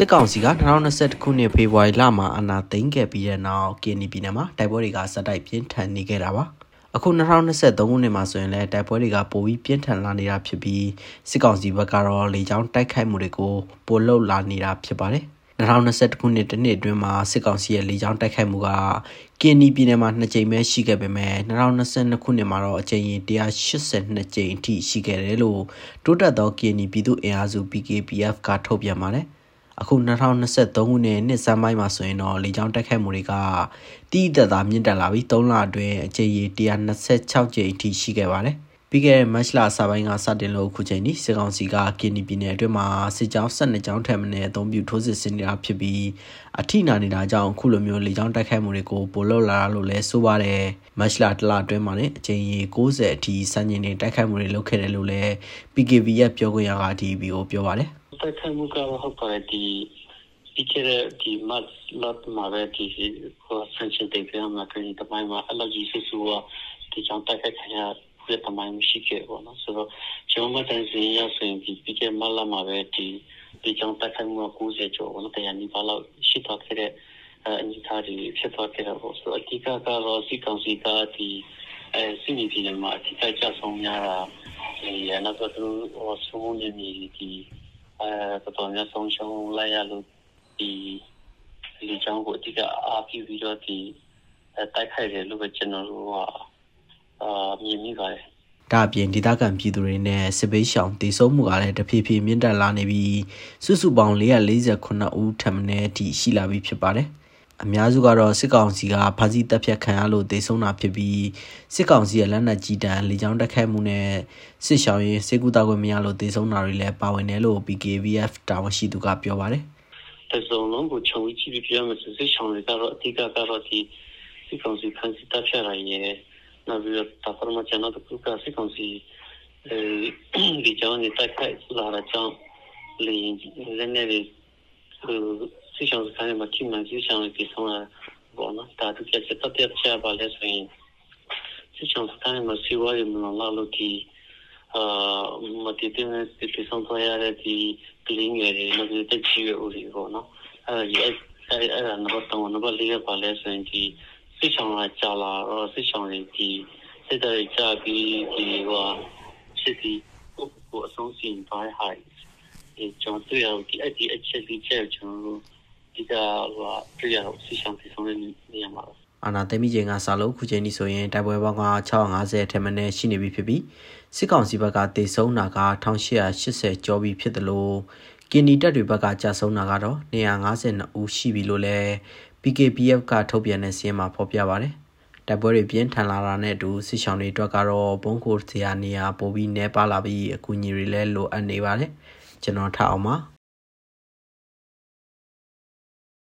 စစ်ကောင်စီက2021ခုနှစ်ဖေဖော်ဝါရီလမှာအာဏာသိမ်းခဲ့ပြီးတဲ့နောက်ကင်းနီပြည်နယ်မှာတိုက်ပွဲတွေကစတိုက်ပြင်းထန်နေခဲ့တာပါအခု2023ခုနှစ်မှာဆိုရင်လည်းတိုက်ပွဲတွေကပိုပြီးပြင်းထန်လာနေတာဖြစ်ပြီးစစ်ကောင်စီဘက်ကတော့လေကြောင်းတိုက်ခိုက်မှုတွေကိုပိုလုပ်လာနေတာဖြစ်ပါတယ်2021ခုနှစ်တနှစ်အတွင်းမှာစစ်ကောင်စီရဲ့လေကြောင်းတိုက်ခိုက်မှုကကင်နီပြည်နယ်မှာ2ကြိမ်ပဲရှိခဲ့ပေမဲ့2022ခုနှစ်မှာတော့အကြိမ်182ကြိမ်အထိရှိခဲ့တယ်လို့တိုးတက်သောကင်နီပြည်သူ့အင်အားစု PKPF ကထုတ်ပြန်ပါတယ်။ အခု2023ခုနှစ်နှစ်စမ်းပိုင်းမှာဆိုရင်တော့လေကြောင်းတိုက်ခိုက်မှုတွေကတီးတက်တာမြင့်တက်လာပြီး3လအတွင်းအကြိမ်126ကြိမ်အထိရှိခဲ့ပါတယ်။ပြီးခဲ့တဲ့မတ်လအစပိုင်းကစတင်လို့အခုချိန်ထိစစ်ကောင်စီကကင်နီပြည်နယ်အတွင်းမှာစစ်ကြောင်း12ကြောင်းထက်မနည်းအသုံးပြုထိုးစစ်ဆင်နေတာဖြစ်ပြီးအထိနာနေတာကြောင့်အခုလိုမျိုးလေကြောင်းတိုက်ခိုက်မှုတွေကိုပိုလို့လာလို့လဲဆိုပါတယ်မတ်လတလအတွင်းမှာလည်းအကြိမ်60အထိစံချိန်တွေတိုက်ခိုက်မှုတွေလုပ်ခဲ့တယ်လို့လဲ PKV ရဲ့ပြောခွင့်ရက DB ကိုပြောပါတယ် တိုက်ခိုက်မှုကတော့ဟုတ်ပါတယ်ဒီပြီးခဲ့တဲ့ဒီမတ်လမှာပဲဒီကိုဆန်ချင်တဲ့ပြမှာကဒီတမိုင်းမှာအလောကြီးဆူဆူကဒီကြောင့်တိုက်ခိုက်ခံရတဲ့တမိုင်းမရှိခဲ့ဘူးနော်ဆိုတော့ကျွန်တော်မတန်စီရဆိုရင်ဒီပြီးခဲ့မတ်လမှာပဲဒီဒီကြောင့်တိုက်ခိုက်မှု90ကျော်နော်တရားနီးပါးလောက်ရှိသွားခဲ့တဲ့အညီသားတွေဖြစ်သွားခဲ့တော့ဆိုတော့အဓိကကတော့စီကောင်စီကဒီအဲစီနီပြည်မှာအဓိကကြဆုံးများတာဒီနောက်တော့သူဟိုဆုံးနေနေဒီ အဲတော်တော်များဆုံးရှုံးလိုက်ရလို့ဒီဒီကြောင့်ကိုအတိကအားပြုပြီးတော့ဒီတိုက်ခိုက်တယ်လို့ပဲကျွန်တော်တို့ကအာမြင်မိပါတယ်ဒါအပြင်ဒေသခံပြည်သူတွေနဲ့စစ်ပေးရှောင်တည်ဆုံမှုကလည်းတဖြည်းဖြည်းမြင့်တက်လာနေပြီးစုစုပေါင်း448ဦးထပ်မံအထိရှိလာပြီဖြစ်ပါတယ် အများစုကတော့စစ်ကောင်စီကဖမ်းဆီးတပ်ဖြတ်ခံရလို့ဒေဆုံးတာဖြစ်ပြီးစစ်ကောင်စီရဲ့လက်နက်ကြီးတန်းလေကြောင်းတိုက်ခိုက်မှုနဲ့စစ်ရှောင်းရင်စေကူတာခွင့်မရလို့ဒေဆုံးတာတွေလည်းပါဝင်တယ်လို့ PKVF တာဝန်ရှိသူကပြောပါတယ်။တစုံလုံးကိုခြုံကြည့်ပြီးပြောမယ်ဆိုစစ်ရှောင်းတွေကတော့အဓိကကတော့ဒီစစ်ကောင်စီဖမ်းဆီးတပ်ဖြတ်ရရင်နောက်ပြီးတော့တာဖမချန်တော့ခုကစစ်ကောင်စီအဲဒီကြောင်းနေတိုက်ခိုက်လာတာကြောင့်လေလက်နေတွေ စစ်ဆောင်စခန်းမှာထိမှန်စစ်ဆောင်တွေဆောင်လာပေါ့နော်ဒါတို့ချက်တက်တက်ချပါလဲဆိုရင်စစ်ဆောင်စခန်းမှာစီဝါရီမလာလို့ဒီအာမတိတဲ့စစ်ဆောင်သွားရတဲ့ဒီကလင်းငယ်တွေမတိတဲ့ချီရဦးဒီပေါ့နော်အဲဒီအဲအဲနံပါတ်3နံပါတ်4ပါလဲဆိုရင်ဒီစစ်ဆောင်လာကြာလာတော့စစ်ဆောင်တွေဒီစစ်တွေကြာပြီးဒီဟိုစစ်ဒီကိုအဆုံးစီပိုင်းဟိုင် ကျွန်တော်တွေ့ရဒီအဒီအချက်ဒီချက်ကျွန်တော်ဒီကဟိုတွေ့ရတော့ဆီရှောင်းပြည်ဆုံးတဲ့နေရာမှာအာနာသိမိချိန်ကစလို့ခုချိန်ဒီဆိုရင်တိုက်ပွဲပေါင်းက650ထက်မနည်းရှိနေပြီဖြစ်ပြီးစစ်ကောင်စီဘက်ကတေဆုံးတာက1880ကျော်ပြီဖြစ်တယ်လို့ကင်နီတက်တွေဘက်ကကြာဆုံးတာကတော့252ဦးရှိပြီလို့လည်း PKPF ကထုတ်ပြန်တဲ့စီးရင်မှာဖော်ပြပါတယ်တိုက်ပွဲတွေပြင်းထန်လာတာနဲ့အတူစစ်ဆောင်တွေအတွက်ကတော့ဘုံခိုစရာနေရာပိုပြီးနှဲပါလာပြီးအကူအညီတွေလည်းလိုအပ်နေပါတယ် ကျွန်တော်ထအောင်ပါ